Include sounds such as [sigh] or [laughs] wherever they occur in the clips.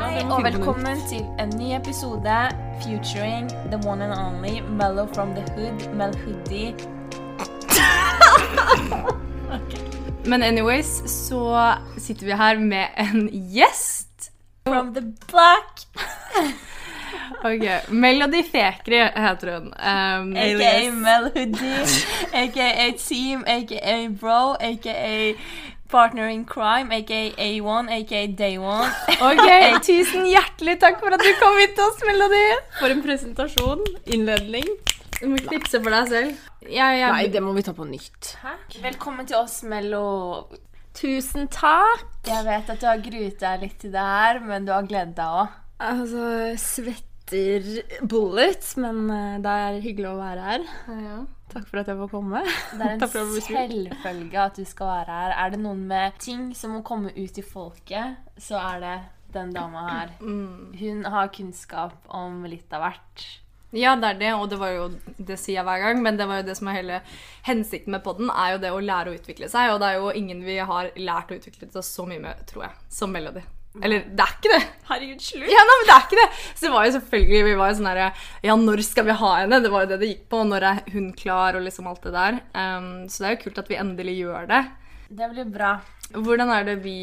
Hei, og velkommen til en ny episode featuring the one and only Mellow from the Hood, Mel Hoodie. [laughs] Men anyways, så sitter vi her med en gjest. From the black, [laughs] Ok, Melody Fekri heter hun. Um, aka Mel Hoodie, aka Team, aka Bro, aka Partner in Crime, aka A1, aka Day One. [laughs] ok, Tusen hjertelig takk for at du kom hit til oss, Melody. For en presentasjon. Innledning. Du må knipse for deg selv. Jeg, jeg, Nei, det må vi ta på nytt. Hæ? Velkommen til oss, Mello. Tusen takk. Jeg vet at du har gruet deg litt til det her, men du har gledet deg òg. Altså, svetter Bullet, men eh, det er hyggelig å være her. ja. Takk for at jeg får komme. [laughs] Det er en selvfølge at du skal være her. Er det noen med ting som må komme ut til folket, så er det den dama her. [clears throat] Mm. Hun har kunnskap om litt av hvert. Ja, det er det, og det var jo det sier jeg hver gang, men det var jo det som er hele hensikten med podden, er jo det å lære å utvikle seg, og det er jo ingen vi har lært å utvikle oss så mye med, tror jeg, som Melody. Eller, det er ikke det. Herregud, slutt. Ja, nei, men det er ikke det. Så det var jo selvfølgelig, vi var jo sånn herre Ja, når skal vi ha henne? Det var jo det det gikk på. Når er hun klar, og liksom alt det der. Um, så det er jo kult at vi endelig gjør det. Det blir bra. Hvordan er det vi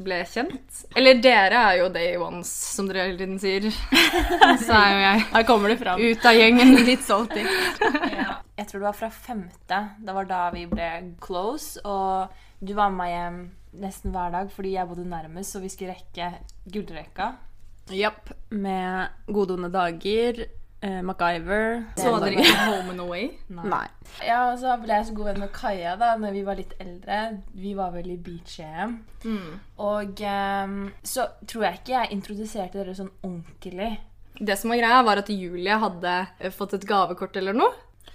ble kjent? Eller dere er jo day ones, som dere hele tiden sier. [laughs] Så er jo jeg Her kommer det fram. ut av gjengen. [laughs] Litt salty. Jeg tror det var fra femte. Det var da vi ble close. Og du var med meg hjem nesten hver dag fordi jeg bodde nærmest, så vi skulle rekke gullrekka. Japp. Med gode onde dager. eh, MacGyver. Så dere ikke Home and Away? [laughs] Nei. Ja, og så ble jeg så god venn med Kaja da når vi var litt eldre. Vi var vel i beach-EM. Og ehm, så tror jeg ikke jeg introduserte dere sånn ordentlig. Det som var greia, var at Julie hadde eh, fått et gavekort eller noe.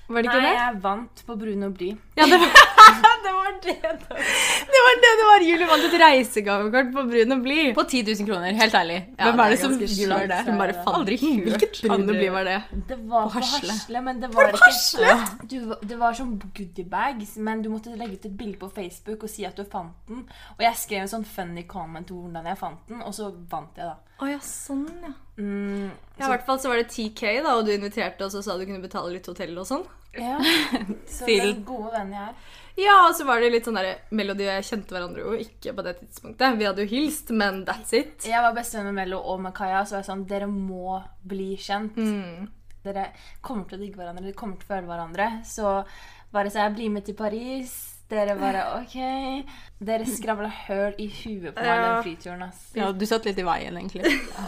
Var det ikke Nei, det? jeg vant på Brun og Bly. Ja, det var [laughs] det. Var det, det var det det var. Julie vant et reisegavekort på Brun og Bly. På 10 000 kroner, helt ærlig. Ja, Hvem det er det som gjør det? Hun bare bare aldri hørt Hvilket Brun og Bly var det? Det var på Hasle. Men det var ikke du, Det var sånn goodiebags, men du måtte legge ut et bilde på Facebook og si at du fant den. Og jeg skrev en sånn funny comment om hvordan jeg fant den, og så vant jeg, da. Å ja, sånn, ja. Mm, Ja, I hvert fall så var det 10K, da, og du inviterte oss og sa du kunne betale litt hotell og sånn. ja. [laughs] Så Til- den gode vennen jeg er. Ja, og så var det litt sånn der Melody og jeg kjente hverandre jo ikke på det tidspunktet. Vi hadde jo hilst, men that's it. Jeg var bestevenn med Mello og med Kaja, så var jeg sånn Dere må bli kjent. Mm. Dere kommer til å digge hverandre, dere kommer til å føle hverandre. Så bare så jeg blir med til Paris. Dere bare OK. Dere skravla høl i huet på meg Ja. den flyturen, ass. Ja, du satt litt i veien, egentlig.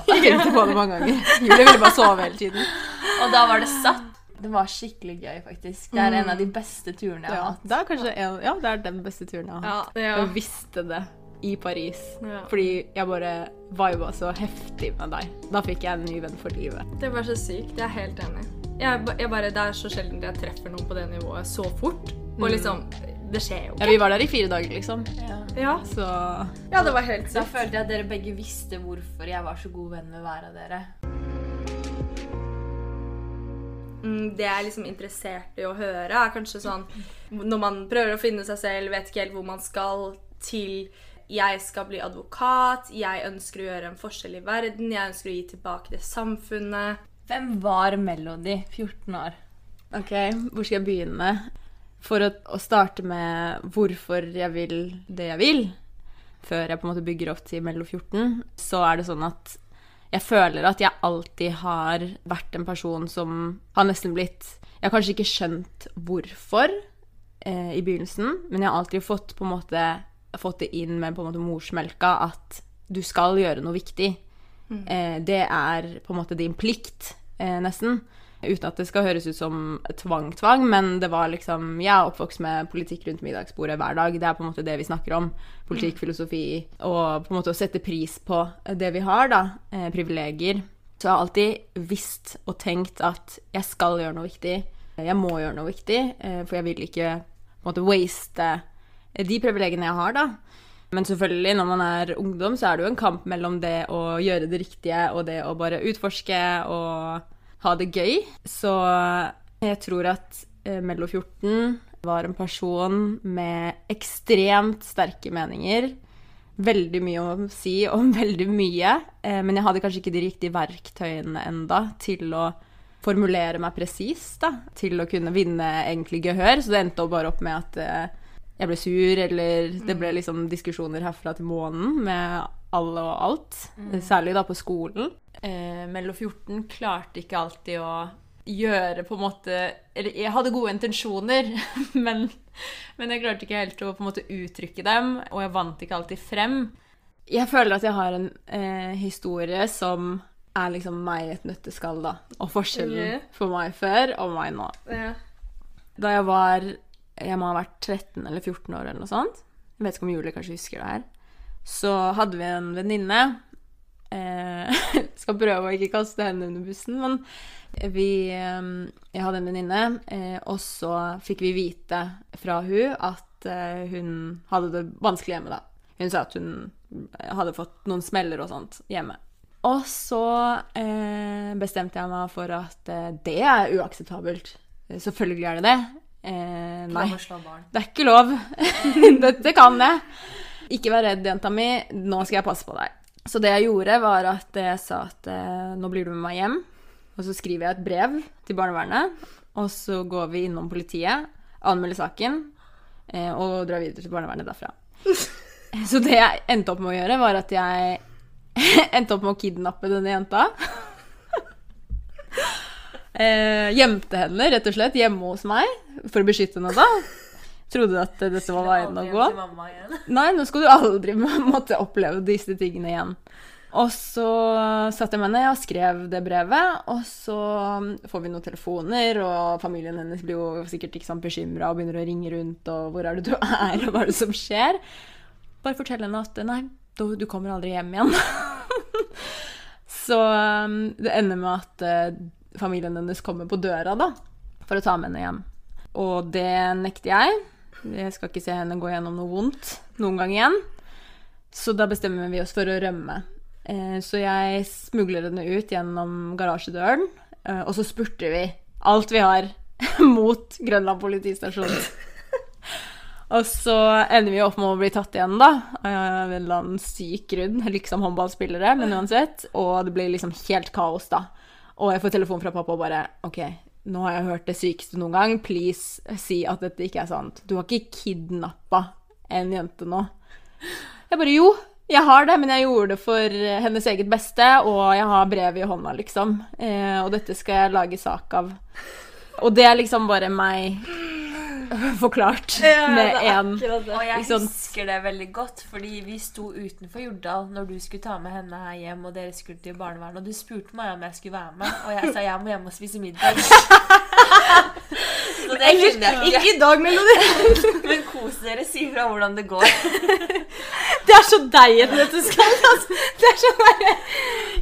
Jeg [laughs] tenkte på det mange ganger. Julie ville bare sove hele tiden. Og da var det satt. Det var skikkelig gøy, faktisk. Det er en av de beste turene jeg har Ja, hatt. det er kanskje en, ja, det er den beste turen jeg har hatt. Ja, ja. Jeg visste det i Paris. Ja. Fordi jeg bare viba så heftig med deg. Da fikk jeg en ny venn for livet. Det var så sykt. Jeg er helt enig. Jeg, jeg bare, det er så sjelden jeg treffer noen på det nivået så fort. Og liksom Det skjer jo ikke. Ja. Vi var der i fire dager, liksom. Ja. Ja, Så ja det var helt Da følte jeg at dere begge visste hvorfor jeg var så god venn med hver av dere. Mm, Det jeg er liksom interessert i å høre, er kanskje sånn Når man prøver å finne seg selv, vet ikke helt hvor man skal, til jeg skal bli advokat, jeg ønsker å gjøre en forskjell i verden, jeg ønsker å gi tilbake til samfunnet. Hvem var Melody 14 år? OK, hvor skal jeg begynne? For å, å starte med hvorfor jeg vil det jeg vil, før jeg på en måte bygger opp til Mello 14, så er det sånn at jeg føler at jeg alltid har vært en person som har nesten blitt Jeg har kanskje ikke skjønt hvorfor eh, i begynnelsen, men jeg har alltid fått på en måte fått det inn med på en måte morsmelka at du skal gjøre noe viktig. Eh, det er på en måte din plikt, eh, nesten. Uten at det skal høres ut som tvang-tvang, men det var liksom Jeg er oppvokst med politikk rundt middagsbordet hver dag. Det er på en måte det vi snakker om. Politikk, filosofi, og på en måte å sette pris på det vi har, da. Eh, privilegier. Så jeg har alltid visst og tenkt at jeg skal gjøre noe viktig. Jeg må gjøre noe viktig, eh, for jeg vil ikke på en måte waste de privilegiene jeg har, da. Men selvfølgelig, når man er ungdom, så er det jo en kamp mellom det å gjøre det riktige og det å bare utforske og ha det gøy. Så jeg tror at eh, Mello 14 var en person med ekstremt sterke meninger. veldig mye å si om [laughs] veldig mye, eh, men jeg hadde kanskje ikke de riktige verktøyene enda til å formulere meg presist, til å kunne vinne egentlig gehør. Så det endte bare opp med at eh, jeg ble sur, eller det ble liksom diskusjoner herfra til månen med alle og alt. Særlig da på skolen. Eh, Mello 14 klarte ikke alltid å gjøre på en måte Eller jeg hadde gode intensjoner, [laughs] men, men jeg klarte ikke helt å på en måte uttrykke dem, og jeg vant ikke alltid frem. Jeg føler at jeg har en eh, historie som er liksom meg i et nøtteskall, da. Og forskjellen for meg før og meg nå. Ja. Da jeg var Jeg må ha vært 13 eller 14 år eller noe sånt. Jeg vet ikke om Julie kanskje husker det her. Så hadde vi en venninne eh, [laughs] Skal prøve å ikke kaste henne under bussen, men vi eh, Jeg hadde en venninne, eh, og så fikk vi vite fra hun at eh, hun hadde det vanskelig hjemme, da. Hun sa at hun hadde fått noen smeller og sånt hjemme. Og så eh, bestemte jeg meg for at eh, det er uakseptabelt. Selvfølgelig er det det. Eh, nei, det er ikke lov. [laughs] Dette kan jeg. Ikke vær redd, jenta mi. Nå skal jeg passe på deg. Så det jeg gjorde, var at jeg sa at eh, nå blir du med meg hjem. Og så skriver jeg et brev til barnevernet. Og så går vi innom politiet, anmelder saken eh, og drar videre til barnevernet derfra. [laughs] Så det jeg endte opp med å gjøre, var at jeg [laughs] endte opp med å kidnappe denne jenta. [laughs] Eh, gjemte henne rett og slett hjemme hos meg for å beskytte henne da. Trodde at dette var veien å gå. [laughs] Nei, nå skal du aldri [laughs] måtte oppleve disse tingene igjen. Og så satte jeg meg ned og skrev det brevet, og så får vi noen telefoner, og familien hennes blir jo sikkert ikke sånn bekymra og begynner å ringe rundt, og hvor er det du er, og hva er det som skjer? Bare fortell henne at nei, du, du kommer aldri hjem igjen. [laughs] så um, det ender med at eh, familien hennes kommer på døra, da, for å ta med henne hjem. Og det nekter jeg. Jeg skal ikke se henne gå gjennom noe vondt noen gang igjen. Så da bestemmer vi oss for å rømme. Eh, så jeg smugler henne ut gjennom garasjedøren, eh, og så spurter vi alt vi har [laughs] mot Grønland politistasjon. Og så ender vi opp med å bli tatt igjen, da. Av en eller annen syk grunn. Liksom håndballspillere, men uansett. Og det blir liksom helt kaos, da. Og jeg får telefon fra pappa og bare OK, nå har jeg hørt det sykeste noen gang. Please si at dette ikke er sant. Du har ikke kidnappa en jente nå. Jeg bare jo, jeg har det, men jeg gjorde det for hennes eget beste, og jeg har brevet i hånda, liksom. Eh, og dette skal jeg lage sak av. Og det er liksom bare meg [laughs] forklart med én Og jeg Ikke husker det veldig godt, fordi vi sto utenfor Jordal når du skulle ta med henne her hjem, og dere skulle til barnevernet, og du spurte meg om jeg skulle være med, og jeg sa jeg må hjem og spise middag. [laughs] [laughs] Så ikke. Ikke i dag, Melodi! [laughs] Men kos dere, si fra hvordan det går. [laughs] Det er så deg et nøtteskall. Altså. Det er sånn der,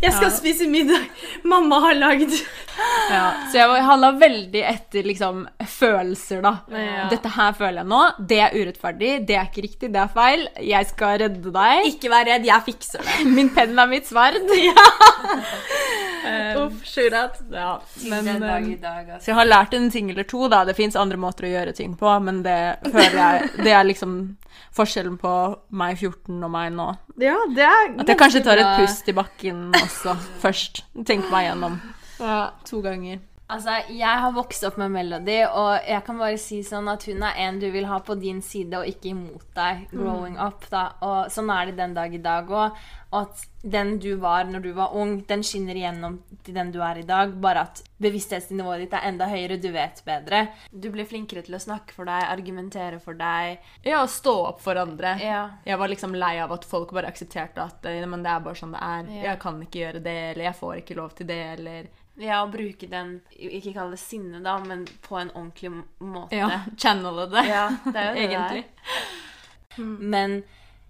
Jeg skal spise middag. Mamma har lagd Ja, så jeg handla veldig etter liksom følelser, da. Ja. Dette her føler jeg nå. Det er urettferdig, det er ikke riktig, det er feil. Jeg skal redde deg. Ikke vær redd, jeg fikser det. Min penn er mitt sverd. Uff, shoot-out. Ja, men dag eh, altså. Så jeg har lært en ting eller to, da. Det fins andre måter å gjøre ting på, men det føler jeg Det er liksom forskjellen på meg 14 og meg nå. Ja, det At jeg kanskje tar et pust i bakken også [laughs] først. Tenker meg gjennom Ja. to ganger. Altså, Jeg har vokst opp med Melody, og jeg kan bare si sånn at hun er en du vil ha på din side og ikke imot deg growing up. da. Og Sånn er det den dag i dag òg. Og at den du var når du var ung, den skinner igjennom til den du er i dag. Bare at bevissthetsnivået ditt er enda høyere, du vet bedre. Du blir flinkere til å snakke for deg, argumentere for deg. Ja, og stå opp for andre. Ja. Jeg var liksom lei av at folk bare aksepterte at eh, men det er bare sånn det er. Ja. Jeg kan ikke gjøre det, eller jeg får ikke lov til det, eller Ja, å bruke den Ikke kall det sinne, da, men på en ordentlig måte. Ja, channele det. Ja, det er jo det Egentlig. det er. Men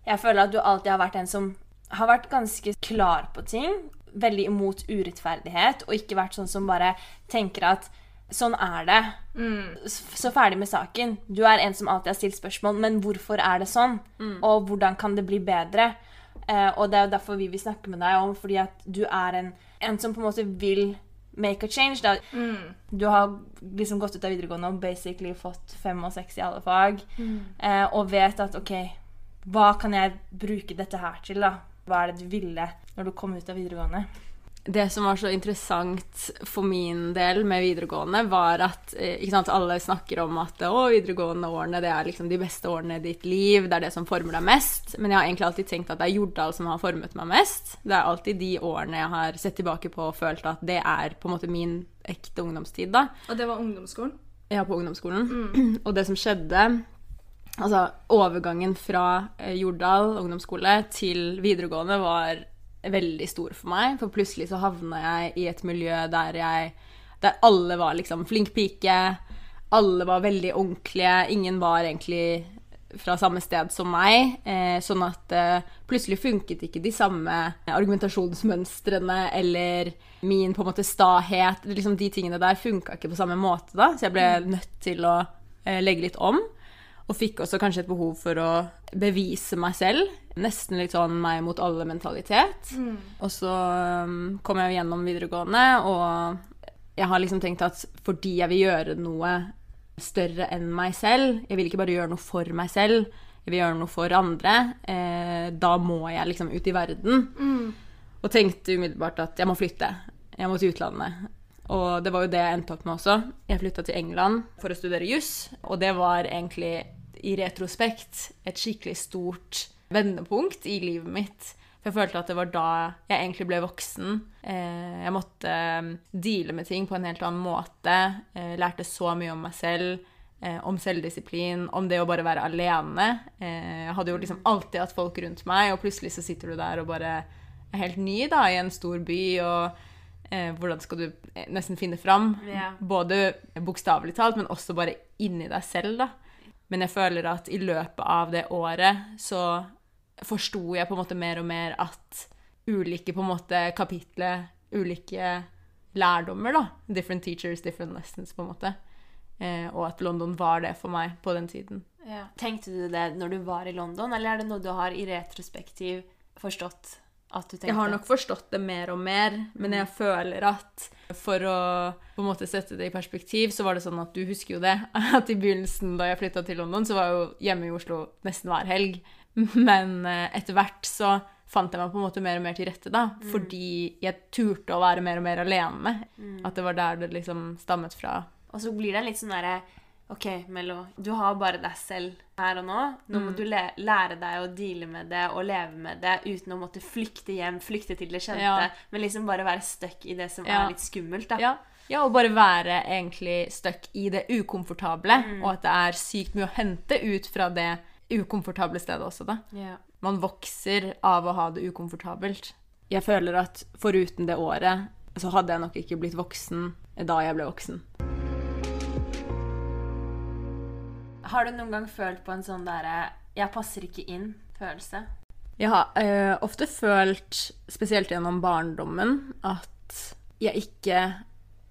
jeg føler at du alltid har vært en som har vært ganske klar på ting. Veldig imot urettferdighet, og ikke vært sånn som bare tenker at sånn er det. Mm. Så ferdig med saken. Du er en som alltid har stilt spørsmål, men hvorfor er det sånn? Og hvordan kan det bli bedre? Eh, og det er jo derfor vi vil snakke med deg om, fordi at du er en, en som på en måte vil make a change. Da. Du har liksom gått ut av videregående og basically fått fem og seks i alle fag, eh, og vet at OK, Hva kan jeg bruke dette her til, da? Hva er det du ville når du kom ut av videregående? Det som var så interessant for min del med videregående, var at eh, sant, alle snakker om at å, videregående årene det er liksom de beste årene i ditt liv, det er det som former deg mest. Men jeg har egentlig alltid tenkt at det er Jordal som har formet meg mest. Det er alltid de årene jeg har sett tilbake på og følt at det er på en måte min ekte ungdomstid. da. Og det var ungdomsskolen? Ja, på ungdomsskolen. [clears throat] Og det som skjedde Altså, overgangen fra eh, Jordal ungdomsskole til videregående var veldig stor for meg. For plutselig så havna jeg i et miljø der jeg Der alle var liksom flink pike. Alle var veldig ordentlige. Ingen var egentlig fra samme sted som meg. Eh, sånn at eh, plutselig funket ikke de samme argumentasjonsmønstrene eller min på en måte stahet. Liksom De tingene der funka ikke på samme måte da, så jeg ble nødt til å eh, legge litt om. Og fikk også kanskje et behov for å bevise meg selv. Nesten litt sånn meg mot alle-mentalitet. Og så um, kom jeg gjennom videregående, og jeg har liksom tenkt at fordi jeg vil gjøre noe større enn meg selv, jeg vil ikke bare gjøre noe for meg selv, jeg vil gjøre noe for andre, eh, da må jeg liksom ut i verden. Og tenkte umiddelbart at jeg må flytte. Jeg må til utlandet. Og det var jo det jeg endte opp med også. Jeg flytta til England for å studere juss, og det var egentlig i retrospekt et skikkelig stort vendepunkt i livet mitt. For jeg følte at det var da jeg egentlig ble voksen. Eh, jeg måtte eh, deale med ting på en helt annen måte. Jeg lærte så mye om meg selv, eh, om selvdisiplin, om det å bare være alene. Eh, jeg hadde jo liksom alltid hatt folk rundt meg, og plutselig så sitter du der og bare er helt ny da, i en stor by. og Eh, hvordan skal du eh, nesten finne fram? Yeah. Både bokstavelig talt, men også bare inni deg selv, da. Men jeg føler at i løpet av det året så forsto jeg på en måte mer og mer at ulike på en måte kapitler, ulike lærdommer, da. Different teachers, different lessons, på en måte. Eh, og at London var det for meg på den tiden. Tenkte du det når du var i London, eller er det noe du har i retrospektiv forstått? Jeg har nok forstått det mer og mer, men jeg føler at for å på en måte sette det i perspektiv, så var det sånn at du husker jo det, [laughs] at i begynnelsen da jeg flytta til London, så var jeg jo hjemme i Oslo nesten hver helg. Men eh, etter hvert så fant jeg meg på en måte mer og mer til rette, da, fordi jeg turte å være mer og mer alene. At det var der det liksom stammet fra. Og så blir det litt sånn derre OK, Mello, du har bare deg selv her og nå. Nå må du le lære deg å deale med det og leve med det uten å måtte flykte hjem, flykte til det kjente, Ja. men liksom bare være stuck i det som Ja. er litt skummelt, da. Ja, ja og bare være egentlig stuck i det ukomfortable, og at det er sykt mye å hente ut fra det ukomfortable stedet også, da. Ja. Man vokser av å ha det ukomfortabelt. Jeg føler at foruten det året, så hadde jeg nok ikke blitt voksen da jeg ble voksen. Har du noen gang følt på en sånn derre 'jeg passer ikke inn'-følelse? Jeg har eh, ofte følt, spesielt gjennom barndommen, at jeg ikke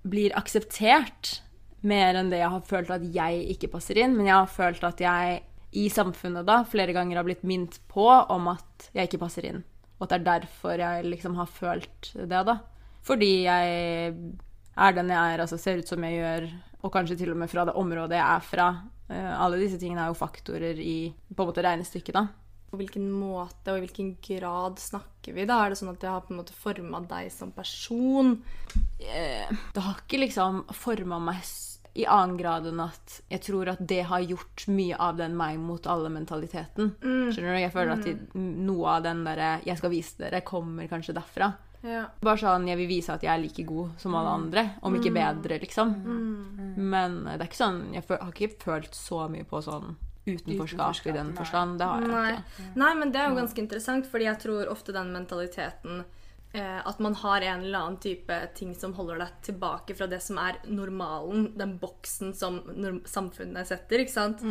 blir akseptert mer enn det jeg har følt at jeg ikke passer inn. Men jeg har følt at jeg i samfunnet da flere ganger har blitt minnet på om at jeg ikke passer inn. Og at det er derfor jeg liksom har følt det, da. Fordi jeg er den jeg er, altså ser ut som jeg gjør, og kanskje til og med fra det området jeg er fra. Eh, alle disse tingene er jo faktorer i på en måte regnestykket, da. På hvilken måte og i hvilken grad snakker vi? da? Er det sånn at det har på en måte forma deg som person? eh, det har ikke liksom forma meg i annen grad enn at jeg tror at det har gjort mye av den meg mot alle-mentaliteten. Skjønner du? Jeg føler at i- noe av den derre 'jeg skal vise dere' kommer kanskje derfra. Ja. Bare sånn 'jeg vil vise at jeg er like god som alle andre', om ikke bedre, liksom. Men det er ikke sånn Jeg har ikke følt så mye på sånn utenforskap i den forstand. Det har jeg Nei. ikke. Nei, men det er jo ganske interessant, fordi jeg tror ofte den mentaliteten eh, At man har en eller annen type ting som holder deg tilbake fra det som er normalen, den boksen som norm samfunnet setter, ikke sant?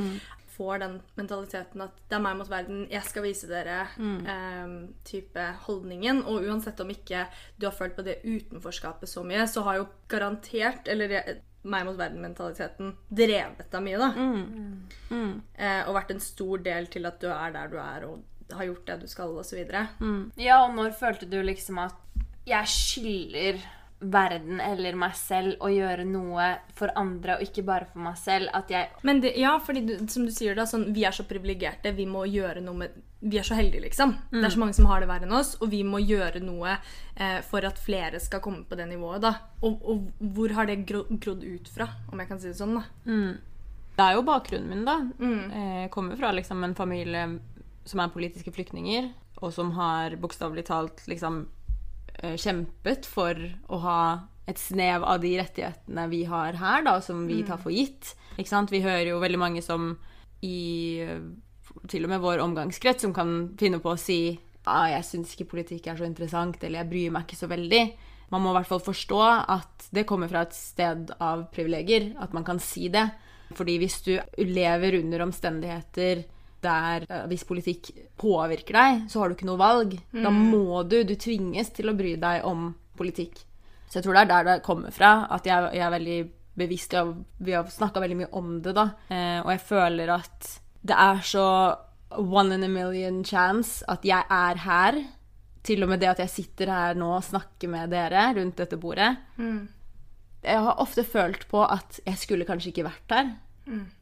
Får den mentaliteten at det er meg mot verden, jeg skal vise dere eh, type holdningen. Og uansett om ikke du har følt på det utenforskapet så mye, så har jo garantert, eller meg mot verden-mentaliteten drevet deg mye, da. Eh, og vært en stor del til at du er der du er og har gjort det du skal, osv. Ja, og når følte du liksom at jeg skylder verden eller meg selv og gjøre noe for andre og ikke bare for meg selv. At jeg Men det, ja, fordi du, som du sier da, sånn, vi er så privilegerte, vi må gjøre noe med Vi er så heldige, liksom. Det er så mange som har det verre enn oss, og vi må gjøre noe eh, for at flere skal komme på det nivået, da. Og, og hvor har det gro grodd ut fra, om jeg kan si det sånn, da? Det er jo bakgrunnen min, da. Mm. Eh, Jeg kommer fra liksom, en familie som er politiske flyktninger, og som har bokstavelig talt liksom eh, kjempet for å ha et snev av de rettighetene vi har her, da, som vi tar for gitt. Ikke sant? Vi hører jo veldig mange som i eh, til og med vår omgangskrets som kan finne på å si ah, 'jeg syns ikke politikk er så interessant', eller 'jeg bryr meg ikke så veldig'. Man må i hvert fall forstå at det kommer fra et sted av privilegier, at man kan si det. Fordi hvis du lever under omstendigheter der eh, hvis politikk påvirker deg, så har du ikke noe valg. Da må du, du tvinges til å bry deg om politikk. Så jeg tror det er der det kommer fra, at jeg, jeg er veldig bevisst Vi har snakka veldig mye om det, da. Eh, og jeg føler at det er så one in a million chance at jeg er her. Til og med det at jeg sitter her nå og snakker med dere rundt dette bordet. Jeg har ofte følt på at jeg skulle kanskje ikke vært her.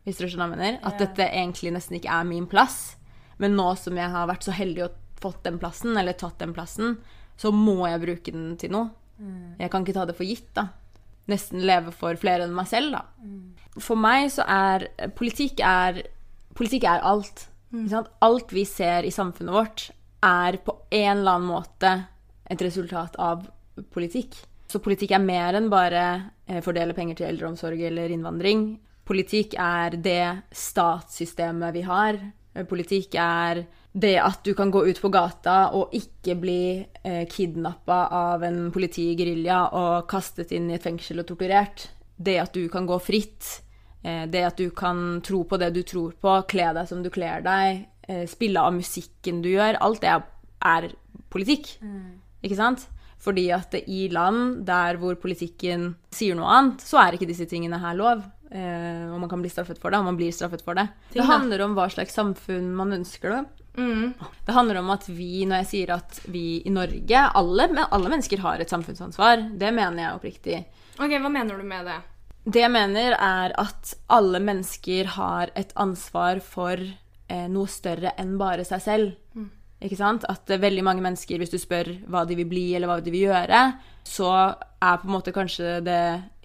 Hvis dere skjønner hva jeg mener. At dette egentlig nesten ikke er min plass. Men nå som jeg har vært så heldig og fått den plassen, eller tatt den plassen, så må jeg bruke den til noe. Jeg kan ikke ta det for gitt, da. Nesten leve for flere enn meg selv, da. For meg så er politikk er Politikk er alt. Sant? Alt vi ser i samfunnet vårt, er på en eller annen måte et resultat av politikk. Så politikk er mer enn bare eh, fordele penger til eldreomsorg eller innvandring. Politikk er det statssystemet vi har. Politikk er det at du kan gå ut på gata og ikke bli eh, kidnappa av en politigerilja og kastet inn i et fengsel og torturert. Det at du kan gå fritt. Eh, det at du kan tro på det du tror på, kle deg som du kler deg, eh, spille av musikken du gjør. Alt det er politikk. Ikke sant? Fordi at i land der hvor politikken sier noe annet, så er ikke disse tingene her lov. Eh, og man kan bli straffet for det, og man blir straffet for det. Ting, Det da. handler om hva slags samfunn man ønsker det. Mm. Det handler om at vi, når jeg sier at vi i Norge Alle, alle mennesker har et samfunnsansvar. Det mener jeg oppriktig. Ok, hva mener du med det? Det jeg mener, er at alle mennesker har et ansvar for eh, noe større enn bare seg selv. Ikke sant? At eh, veldig mange mennesker, hvis du spør hva de vil bli eller hva de vil gjøre, så er på en måte kanskje det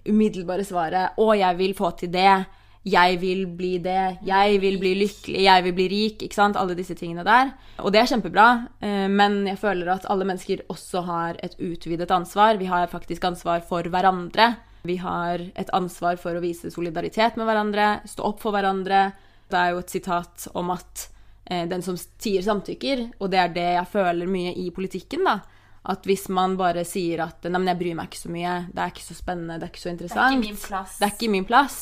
umiddelbare svaret 'Å, jeg vil få til det'. Jeg vil bli det. Jeg vil bli lykkelig. Jeg vil bli rik. Ikke sant? Alle disse tingene der. Og det er kjempebra, eh, men jeg føler at alle mennesker også har et utvidet ansvar. Vi har faktisk ansvar for hverandre. Vi har et ansvar for å vise solidaritet med hverandre, stå opp for hverandre. Det er jo et sitat om at eh, den som sier samtykker, og det er det jeg føler mye i politikken, da. At hvis man bare sier at nei, men jeg bryr meg ikke så mye, det er ikke så spennende, det er ikke så interessant, min plass. det er ikke min plass,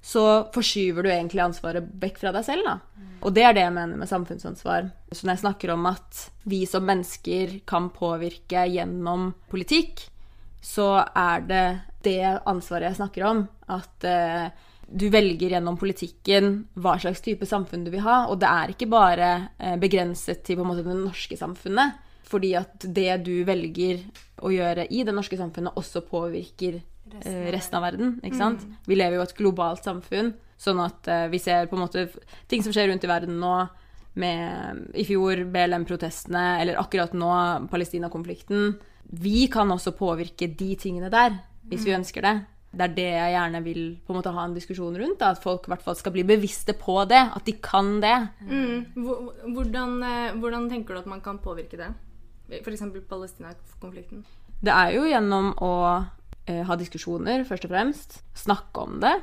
så forskyver du egentlig ansvaret vekk fra deg selv, da. Og det er det jeg mener med samfunnsansvar. Så når jeg snakker om at vi som mennesker kan påvirke gjennom politikk, så er det det ansvaret jeg snakker om. At eh, du velger gjennom politikken hva slags type samfunn du vil ha. Og det er ikke bare eh, begrenset til på en måte det norske samfunnet. Fordi at det du velger å gjøre i det norske samfunnet, også påvirker eh, resten av verden. ikke sant? Vi lever jo i et globalt samfunn, sånn at eh, vi ser på en måte ting som skjer rundt i verden nå, med i fjor BLM-protestene, eller akkurat nå Palestina-konflikten. Vi kan også påvirke de tingene der, hvis vi ønsker det. Det er det jeg gjerne vil på en måte ha en diskusjon rundt. Da, at folk i hvert fall skal bli bevisste på det. At de kan det. Mm. Hvordan, eh, hvordan tenker du at man kan påvirke det? F.eks. Palestina-konflikten. Det er jo gjennom å eh, ha diskusjoner, først og fremst. Snakke om det.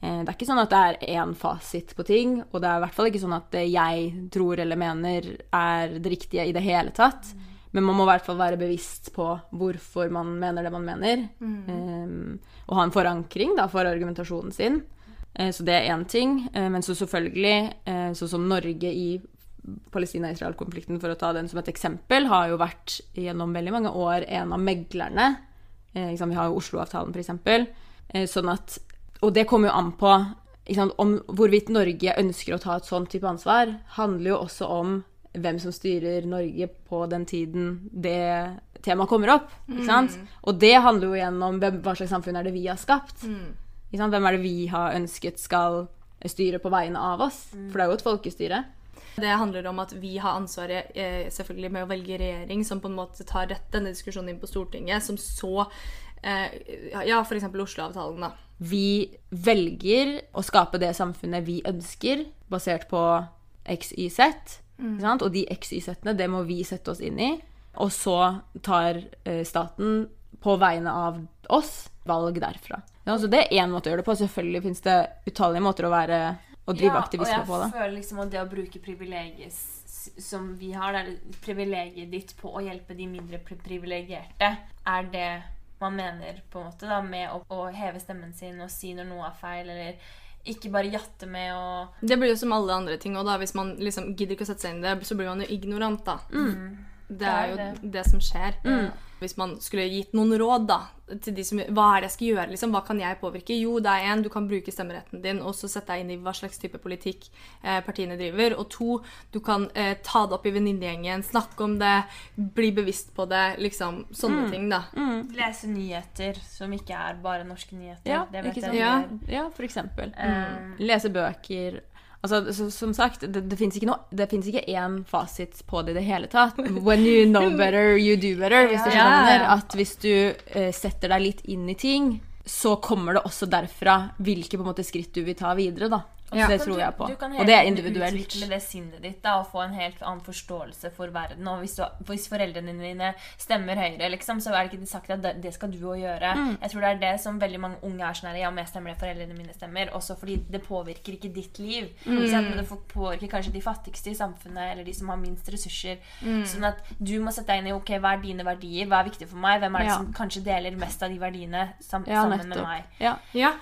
Eh, det er ikke sånn at det er én fasit på ting, og det er i hvert fall ikke sånn at det jeg tror eller mener er det riktige i det hele tatt. Men man må i hvert fall være bevisst på hvorfor man mener det man mener. Eh, og ha en forankring da, for argumentasjonen sin. Eh, så det er én ting. Eh, men så selvfølgelig, sånn som Norge i Palestina-Israel-konflikten, for å ta den som et eksempel, har jo vært gjennom veldig mange år en av meglerne. Eh, liksom, vi har jo Oslo-avtalen, f.eks. Eh, sånn at Og det kommer jo an på liksom, om hvorvidt Norge ønsker å ta et sånt type ansvar, handler jo også om hvem som styrer Norge på den tiden det temaet kommer opp. Ikke sant? Og det handler jo igjen om hva slags samfunn er det vi har skapt. Sant? Hvem er det vi har ønsket skal styre på vegne av oss? For det er jo et folkestyre. Det handler om at vi har ansvaret eh, selvfølgelig med å velge regjering som på en måte tar rett, denne diskusjonen inn på Stortinget, som så eh, Ja, f.eks. Oslo-avtalen, da. Vi velger å skape det samfunnet vi ønsker, basert på XYZ. Mm. sant? Og de XYZ-ene, det må vi sette oss inn i. Og så tar eh, staten på vegne av oss valg derfra. Ja, så det er én måte å gjøre det på. Selvfølgelig finnes det utallige måter å være å drive aktivisme på. Og jeg føler liksom at det å bruke privilegiet som vi har, det privilegiet ditt på å hjelpe de mindre pri- privilegerte, er det man mener på en måte da, med å, å heve stemmen sin og si når noe er feil, eller ikke bare jatte med og Det blir jo som alle andre ting, og da hvis man liksom gidder ikke å sette seg inn i det, så blir man jo ignorant, da. Det er jo Det som skjer. Hvis man skulle gitt noen råd da, til de som Hva er det jeg skal gjøre? liksom? Hva kan jeg påvirke? Jo, det er én, du kan bruke stemmeretten din og så sette deg inn i hva slags type politikk eh, partiene driver. Og to, du kan eh, ta det opp i venninnegjengen, snakke om det, bli bevisst på det. Liksom sånne ting, da. lese nyheter som ikke er bare norske nyheter. Ja, det vet ikke jeg Ja. Ja, for eksempel. Mm. Lese bøker. Altså, så, som sagt, det, det fins ikke, finnes ikke én fasit på det i det hele tatt. When you know [laughs] better, you do better. Hvis du skjønner at hvis du uh, setter deg litt inn i ting, så kommer det også derfra hvilke måte, skritt du vil ta videre. da. Ja. Det tror du- jeg på. Du kan Og det er individuelt. utvikle det sinnet ditt da, og få en helt annen forståelse for verden. Og hvis, du, hvis foreldrene dine stemmer høyere, liksom, så er det ikke sagt at det, det skal du òg gjøre. Mm. Jeg tror det er det som veldig mange unge er sånn her Ja, men jeg stemmer det foreldrene mine stemmer. Også fordi det påvirker ikke ditt liv. Mm. Sånn. Men det påvirker kanskje de fattigste i samfunnet, eller de som har minst ressurser. Mm. Sånn at du må sette deg inn i ok, hva er dine verdier, hva er viktig for meg, hvem er det Ja. som kanskje deler mest av de verdiene sam Ja, sammen med meg. Ja. Ja.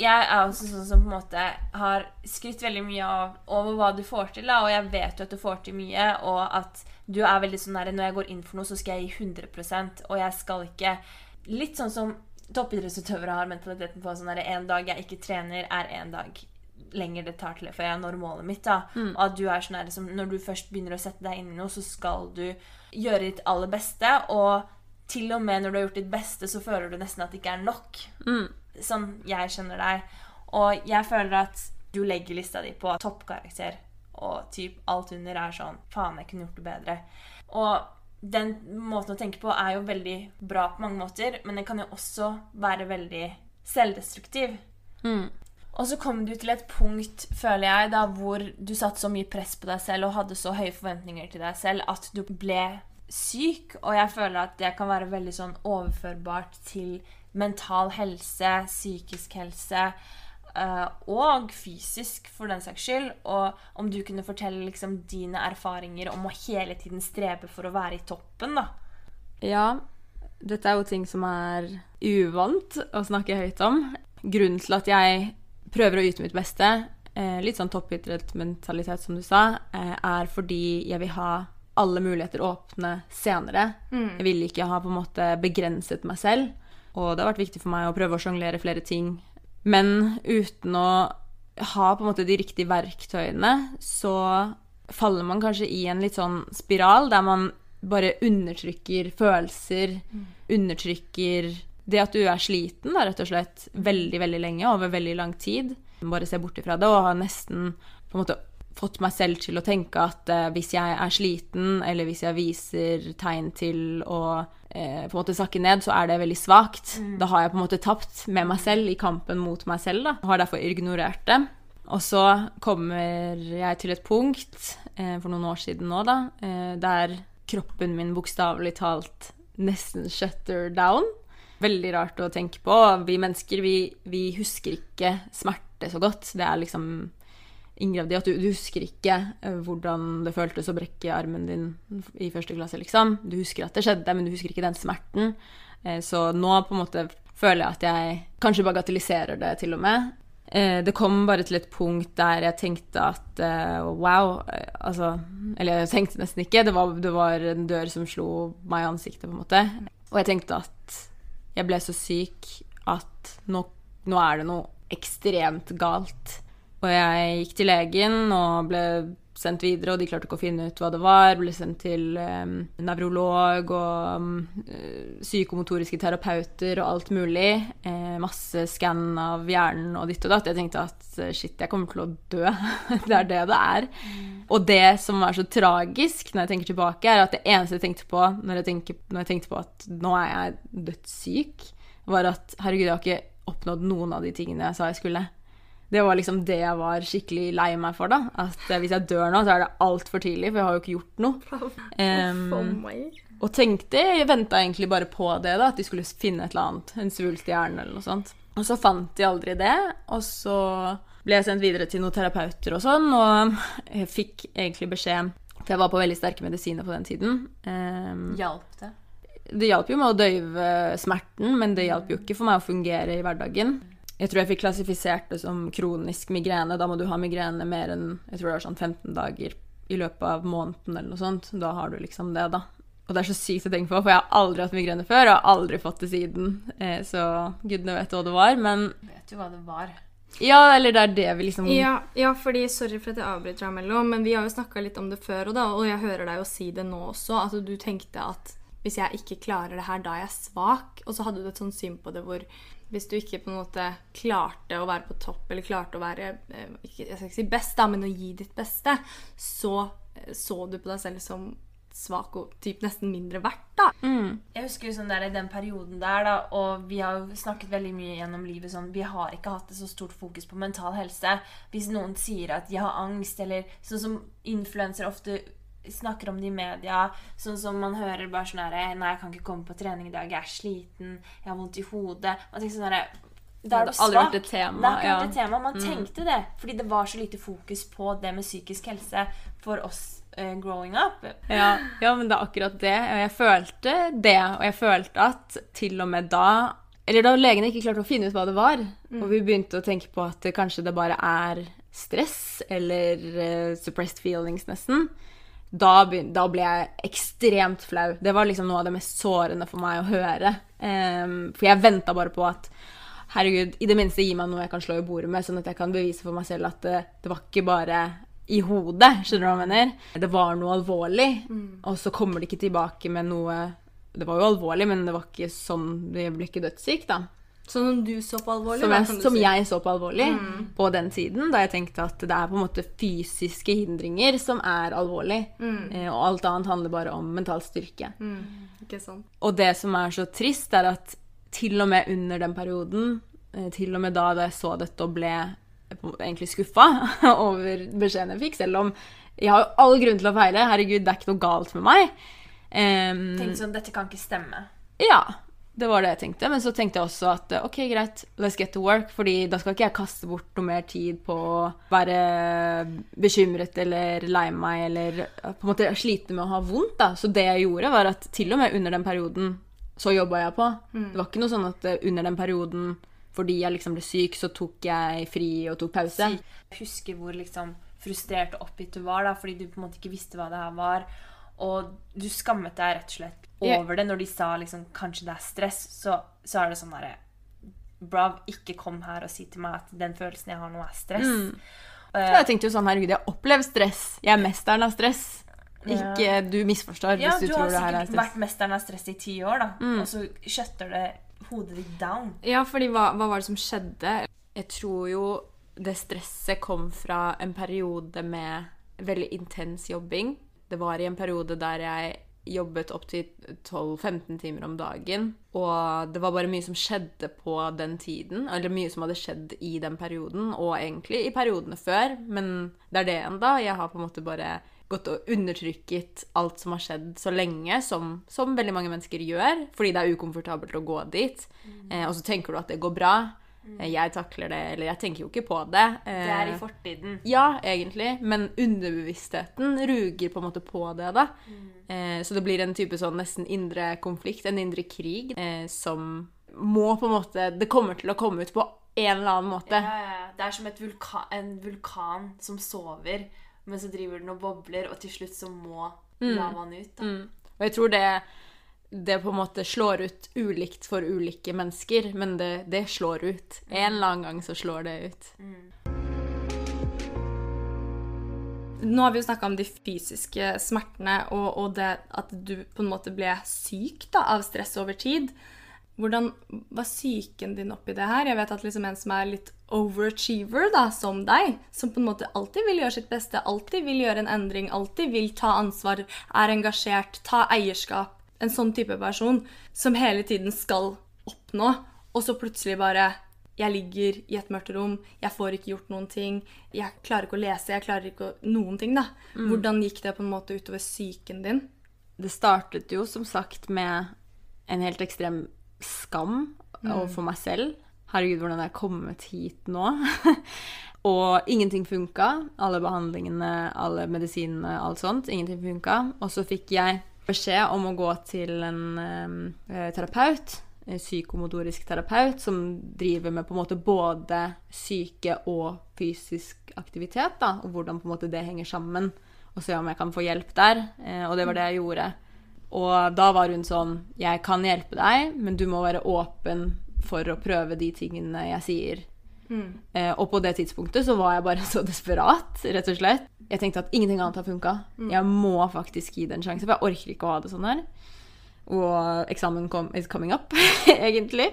Jeg er også sånn som på en måte har skrytt veldig mye av over hva du får til, da, og jeg vet jo at du får til mye, og at du er veldig sånn der Når jeg går inn for noe, så skal jeg gi 100% og jeg skal ikke Litt sånn som toppidrettsutøvere har mentaliteten på sånn der en dag jeg ikke trener, er en dag lenger det tar til før jeg når målet mitt. da. Og at du er sånn der, som Når du først begynner å sette deg inn i noe, så skal du gjøre ditt aller beste, og til og med når du har gjort ditt beste, så føler du nesten at det ikke er nok sånn jeg kjenner deg. Og jeg føler at du legger lista di på toppkarakter, og typ alt under er sånn Faen, jeg kunne gjort det bedre. Og den måten å tenke på er jo veldig bra på mange måter, men den kan jo også være veldig selvdestruktiv. Og så kom du til et punkt, føler jeg, da hvor du satte så mye press på deg selv og hadde så høye forventninger til deg selv at du ble syk. Og jeg føler at det kan være veldig sånn overførbart til mental helse, psykisk helse eh, og fysisk, for den saks skyld. Og om du kunne fortelle liksom dine erfaringer om å hele tiden strebe for å være i toppen, da. Ja, dette er jo ting som er uvant å snakke høyt om. Grunnen til at jeg prøver å yte mitt beste, eh, litt sånn toppidrettsmentalitet som du sa, eh, er fordi jeg vil ha alle muligheter åpne senere. Jeg vil ikke ha på en måte begrenset meg selv. Og det har vært viktig for meg å prøve å sjonglere flere ting. Men uten å ha på en måte de riktige verktøyene, så faller man kanskje i en litt sånn spiral der man bare undertrykker følelser, undertrykker det at du er sliten, da, rett og slett, veldig, veldig lenge, over veldig lang tid. Bare se bort ifra det, og har nesten på en måte fått meg selv til å tenke at eh, hvis jeg er sliten, eller hvis jeg viser tegn til å eh, på en måte sakke ned, så er det veldig svakt. Da har jeg på en måte tapt med meg selv i kampen mot meg selv, da. Har derfor ignorert det. Og så kommer jeg til et punkt, eh, for noen år siden nå, da, eh, der kroppen min bokstavelig talt nesten shutter down. Veldig rart å tenke på. Vi mennesker, vi, vi husker ikke smerte så godt. Det er liksom inngravd i at du, du husker ikke eh, hvordan det føltes å brekke armen din i første klasse, liksom. Du husker at det skjedde, men du husker ikke den smerten. Eh, så nå på en måte føler jeg at jeg kanskje bagatelliserer det til og med. Eh, det kom bare til et punkt der jeg tenkte at wow Altså Eller jeg tenkte nesten ikke. Det var, det var en dør som slo meg i ansiktet, på en måte. Og jeg tenkte at jeg ble så syk at nå, nå er det noe ekstremt galt. Og jeg gikk til legen og ble sendt videre, og de klarte ikke å finne ut hva det var. Ble sendt til um, nevrolog og um, psykomotoriske terapeuter og alt mulig. Eh, masse skann av hjernen og ditt og datt. Jeg tenkte at shit, jeg kommer til å dø. [laughs] det er det det er. Mm. Og det som er så tragisk når jeg tenker tilbake, er at det eneste jeg tenkte på når jeg, tenker, når jeg tenkte på at nå er jeg dødssyk, var at herregud, jeg har ikke oppnådd noen av de tingene jeg sa jeg skulle. Det var liksom det jeg var skikkelig lei meg for, da. At hvis jeg dør nå, så er det altfor tidlig, for jeg har jo ikke gjort noe. Um, og tenkte Jeg venta egentlig bare på det, da, at de skulle finne et eller annet. En svulst i hjernen eller noe sånt. Og så fant de aldri det. Og så ble jeg sendt videre til noen terapeuter og sånn, og jeg fikk egentlig beskjed For jeg var på veldig sterke medisiner på den tiden. Um, Hjalp det? Det hjalp jo med å døyve smerten, men det hjalp jo ikke for meg å fungere i hverdagen. Jeg tror jeg fikk klassifisert det som kronisk migrene. Da må du ha migrene mer enn jeg tror det var sånn 15 dager i løpet av måneden eller noe sånt. Da har du liksom det, da. Og det er så sykt å tenke på, for jeg har aldri hatt migrene før, og har aldri fått det siden. Eh, så gudene vet hva det var, men Vet jo hva det var. Ja, eller det er det vi liksom Ja, ja fordi sorry for at jeg avbryter deg mellom, men vi har jo snakka litt om det før, og, da, og jeg hører deg jo si det nå også, at du tenkte at hvis jeg ikke klarer det her, da er jeg svak. Og så hadde du et sånt syn på det hvor hvis du ikke på en måte klarte å være på topp, eller klarte å være eh, Jeg skal ikke si best, da, men å gi ditt beste, så eh, så du på deg selv som svak og typ nesten mindre verdt, da. Mm. Jeg husker jo sånn der i den perioden der, da, og vi har jo snakket veldig mye gjennom livet sånn Vi har ikke hatt et så stort fokus på mental helse. Hvis noen sier at de har angst, eller sånn som influensere ofte snakker om det i media, sånn som man hører bare sånn herre 'Nei, jeg kan ikke komme på trening i dag. Jeg er sliten. Jeg har vondt i hodet.' Man tenker sånn herre det har aldri vært et tema. Det har ikke ja. vært et tema. Man mm. tenkte det fordi det var så lite fokus på det med psykisk helse for oss uh, growing up. Ja, ja, men det er akkurat det. Og jeg følte det. Og jeg følte at til og med da Eller da legene ikke klarte å finne ut hva det var, mm. og vi begynte å tenke på at det, kanskje det bare er stress eller uh, suppressed feelings, nesten da, da, ble jeg ekstremt flau. Det var liksom noe av det mest sårende for meg å høre. Um, for jeg venta bare på at herregud, i det minste gi meg noe jeg kan slå i bordet med, sånn at jeg kan bevise for meg selv at det, det var ikke bare i hodet. Skjønner du hva jeg mener? Det var noe alvorlig, mm. og så kommer de ikke tilbake med noe Det var jo alvorlig, men det var ikke sånn Det ble ikke dødssyk, da. Som du så på alvorlig? Som, jeg, som si? jeg, så på alvorlig mm. på den tiden. Da jeg tenkte at det er på en måte fysiske hindringer som er alvorlig. Mm. Eh, og alt annet handler bare om mental styrke. Mm. Ikke sant. Og det som er så trist, er at til og med under den perioden, eh, til og med da, da jeg så dette og ble egentlig skuffa [laughs] over beskjeden jeg fikk, selv om jeg har jo all grunn til å feile. Herregud, det er ikke noe galt med meg. Um, Tenk sånn Dette kan ikke stemme. Ja. Det var det jeg tenkte. Men så tenkte jeg også at ok, greit, let's get to work. fordi da skal ikke jeg kaste bort noe mer tid på å være bekymret eller lei meg eller på en måte slite med å ha vondt. da. Så det jeg gjorde, var at til og med under den perioden så jobba jeg på. Mm. Det var ikke noe sånn at eh, under den perioden fordi jeg liksom ble syk, så tok jeg fri og tok pause. Jeg husker hvor liksom frustrert og oppgitt du var da, fordi du på en måte ikke visste hva det her var. Og du skammet deg rett og slett over det når de sa liksom kanskje det er stress. Så, så er det sånn derre Brav, ikke kom her og si til meg at den følelsen jeg har nå, er stress. Mm. Uh, jeg tenkte jo sånn, herregud, jeg har opplevd stress. Jeg er mesteren av stress. Ikke du misforstår ja, hvis du, du tror det her er stress. Ja, du har sikkert vært mesteren av stress i ti år, da. Mm. Og så skjøtter det hodet ditt down. Ja, fordi hva, hva var det som skjedde? Jeg tror jo det stresset kom fra en periode med veldig intens jobbing. Det var i en periode der jeg jobbet opptil 12-15 timer om dagen. Og det var bare mye som skjedde på den tiden. Eller mye som hadde skjedd i den perioden, og egentlig i periodene før. Men det er det enda. Jeg har på en måte bare gått og undertrykket alt som har skjedd så lenge, som, som veldig mange mennesker gjør. Fordi det er ukomfortabelt å gå dit. Mm. Eh, og så tenker du at det går bra. Mm. Jeg takler det, eller jeg tenker jo ikke på det. Det er i eh, fortiden. Ja, egentlig. Men underbevisstheten ruger på en måte på det, da. Mm. Eh, så det blir en type sånn nesten indre konflikt, en indre krig, eh, som må på en måte Det kommer til å komme ut på en eller annen måte. Ja, ja. Det er som vulka, en vulkan som sover, men så driver den og bobler, og til slutt så må mm. lavaen ut. Mm. Og jeg tror det det på en måte slår ut ulikt for ulike mennesker, men det, det slår ut. En eller annen gang så slår det ut. Mm. Nå har vi jo snakka om de fysiske smertene og, og det at du på en måte ble syk da, av stress over tid. Hvordan var psyken din oppi det her? Jeg vet at liksom en som er litt overachiever, da, som deg, som på en måte alltid vil gjøre sitt beste, alltid vil gjøre en endring, alltid vil ta ansvar, er engasjert, ta eierskap, en sånn type person som hele tiden skal oppnå, og så plutselig bare jeg ligger i et mørkt rom, jeg får ikke gjort noen ting, jeg klarer ikke å lese, jeg klarer ikke å, noen ting, da. Hvordan gikk det på en måte utover psyken din? Det startet jo som sagt med en helt ekstrem skam overfor meg selv. Herregud, hvordan er jeg kommet hit nå? [laughs] og ingenting funka. Alle behandlingene, alle medisinene, alt sånt. Ingenting funka. Og så fikk jeg beskjed om å gå til en eh, terapeut, en psykomotorisk terapeut, som driver med på en måte både syke og fysisk aktivitet, da, og hvordan på en måte det henger sammen. Og se om jeg kan få hjelp der. Eh, og det var det jeg gjorde. Og da var hun sånn Jeg kan hjelpe deg, men du må være åpen for å prøve de tingene jeg sier. Eh, og på det tidspunktet så var jeg bare [laughs] så desperat, rett og slett. Jeg tenkte at ingenting annet har funka. Jeg må faktisk gi det en sjanse, for jeg orker ikke å ha det sånn her. Og eksamen kom, is coming up, [laughs] egentlig.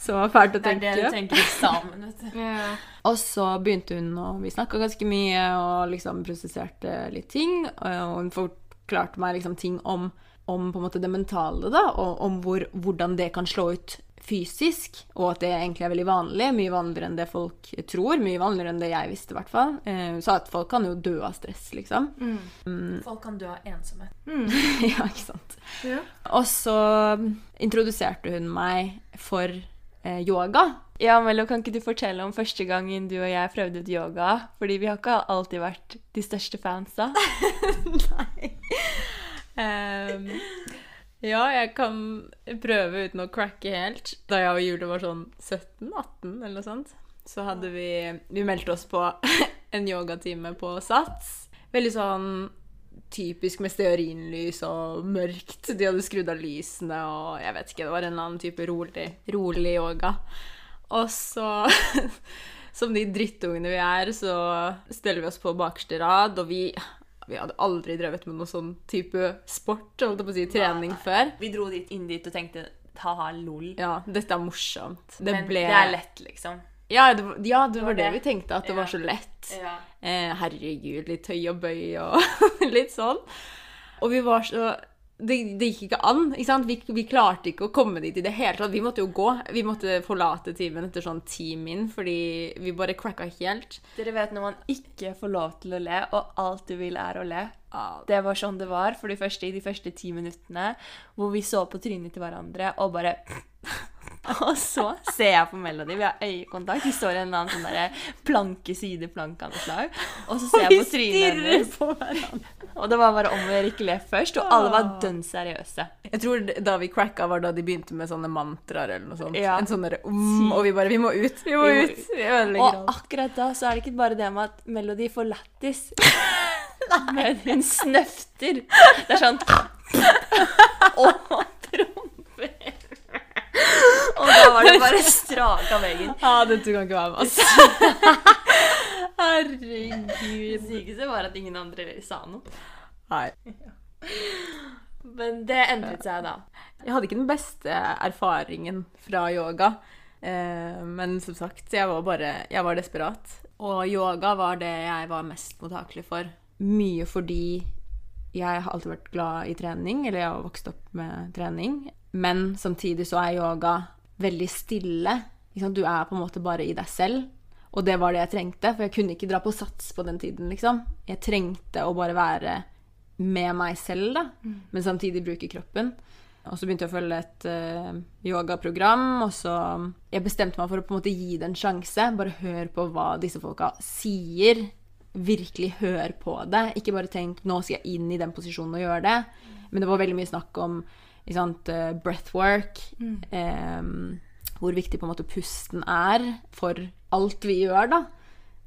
Så fælt å tenke. Det er det du tenker eksamen, vet du. [laughs] Og så begynte hun, og vi snakka ganske mye og liksom prosesserte litt ting. Og hun forklarte meg liksom ting om, om det mentale, da, og om hvor, hvordan det kan slå ut fysisk, og at det egentlig er veldig vanlig. Mye vanligere enn det folk tror. Mye vanligere enn det jeg visste, i hvert fall. Eh, Hun sa at folk kan jo dø av stress, liksom. Folk kan dø av ensomhet. [laughs] ja, ikke sant. Ja. Og så introduserte hun meg for eh, yoga. Ja, Mello, kan ikke du fortelle om første gangen du og jeg prøvde ut yoga? Fordi vi har ikke alltid vært de største fans, da. [laughs] [laughs] Ehm, ja, jeg kan prøve uten å cracke helt. Da jeg og Julie var sånn 17-18 eller noe sånt, så hadde vi Vi meldte oss på [laughs] en yogatime på Sats. Veldig sånn typisk med stearinlys og mørkt. De hadde skrudd av lysene og jeg vet ikke, det var en eller annen type rolig, rolig yoga. Og så [laughs] Som de drittungene vi er, så steller vi oss på bakerste rad, og vi vi hadde aldri drevet med noen sånn type sport, holdt jeg på å si, trening før. Vi dro dit inn dit og tenkte ha-ha, lol. Ja, dette er morsomt. Det Men ble det er lett, liksom. Ja, det ja, det var det vi tenkte, at det Ja. var så lett. Ja. Eh, herregud, litt høy og bøy og [laughs] litt sånn. Og vi var så det, det gikk ikke an. ikke sant? Vi, vi klarte ikke å komme dit i det hele tatt. Vi måtte jo gå. Vi måtte forlate timen etter sånn ti min, fordi vi bare cracka helt. Dere vet når man ikke får lov til å le, og alt du vil er å le. Det var sånn det var for de første, i de første ti minuttene, hvor vi så på trynet til hverandre og bare [laughs] Og så ser jeg på Melody, vi har øyekontakt, vi står i en eller annen sånn derre planke, sideplanke av noe slag, og så ser jeg på trynet hennes, og det var bare om å ikke le først, og alle var dønn seriøse. Jeg tror da vi cracka, var da de begynte med sånne mantraer eller noe sånt. Ja. En sånn derre om, Og vi bare Vi må ut! Vi må Vi må ut! ut. Og akkurat da så er det ikke bare det med at Melody får lættis, [laughs] men hun snøfter. Det er sånn Og. [laughs] Og da var det bare [laughs] strak av veggen. Ja, dette kan ikke være med, altså. [laughs] Herregud. Det sykeste var at ingen andre sa noe. Nei. Men det endret seg da. Jeg hadde ikke den beste erfaringen fra yoga. Eh, men som sagt, jeg var bare Jeg var desperat. Og yoga var det jeg var mest mottakelig for. Mye fordi jeg har alltid vært glad i trening, eller jeg har vokst opp med trening. Men samtidig så er yoga veldig stille. Liksom. Du er på en måte bare i deg selv. Og det var det jeg trengte, for jeg kunne ikke dra på sats på den tiden, liksom. Jeg trengte å bare være med meg selv, da, men samtidig bruke kroppen. Og så begynte jeg å følge et uh, yogaprogram, og så Jeg bestemte meg for å på en måte gi det en sjanse. Bare hør på hva disse folka sier. Virkelig hør på det. Ikke bare tenk 'nå skal jeg inn i den posisjonen og gjøre det'. Men det var veldig mye snakk om ikke sant, eh, breathwork. eh, hvor viktig på en måte pusten er for alt vi gjør, da.